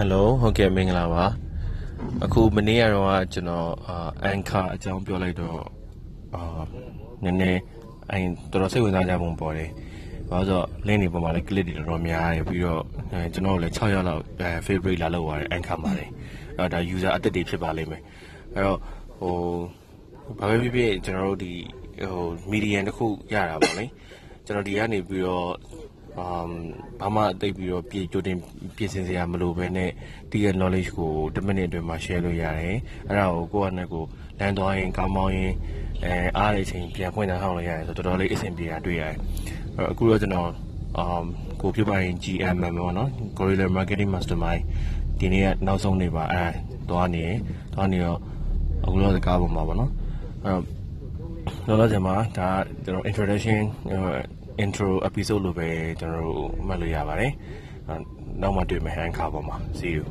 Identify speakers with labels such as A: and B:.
A: Hello ဟုတ်ကဲ့မင်္ဂလာပါအခုမနေ့ကတော့ကျွန်တော်အန်ခါအကြောင်းပြောလိုက်တော့အာနည်းနည်းအဲတော်တော်စိတ်ဝင်စားကြပုံပေါ်တယ်ဘာလို့ဆိုတော့ link တွေပေါ်မှာလည်း click တွေတော်တော်များတယ်ပြီးတော့ကျွန်တော်လည်း6ရောက်လောက် favorite လာလောက်ရတယ်အန်ခါမှာလေအဲ့ဒါ user အသစ်တွေဖြစ်ပါလိမ့်မယ်အဲ့တော့ဟိုဘာပဲဖြစ်ဖြစ်ကျွန်တော်တို့ဒီဟို medium တစ်ခုရတာပေါ့လေကျွန်တော်ဒီကနေပြီးတော့အမ် ဘာမှတိတ်ပြီးတော့ပြေကြိုတင်ပြင်ဆင်စရာမလိုဘဲနဲ့ဒီရဲ့ knowledge ကို10မိနစ်အတွင်းမှာ share လုပ်ရတယ်အဲ့ဒါကိုကိုယ့်အနေကိုလမ်းသွားရင်ကောင်းမောင်းရင်အဲအားရချိန်ပြန်ဖွင့်ထားအောင်လုပ်ရတယ်ဆိုတော့တော်တော်လေးအဆင်ပြေတာတွေ့ရတယ်အဲ့အခုတော့ကျွန်တော်အမ်ကိုပြပါရင် GM ပေါ့နော် Gorilla Marketing Mastermind ဒီနေ့ကနောက်ဆုံးနေပါအဲသွားနေသွားနေတော့အခုတော့ကားပေါ်မှာပေါ့နော်အဲ့တော့ လောလောဆယ်မှာဒါကျွန်တော် introduction intro episode လို့ပဲကျွန်တော်တို့မှတ်လို့ရပါတယ်။နောက်မှတွေ့မယ်ဟန်ခါပေါ်မှာ see you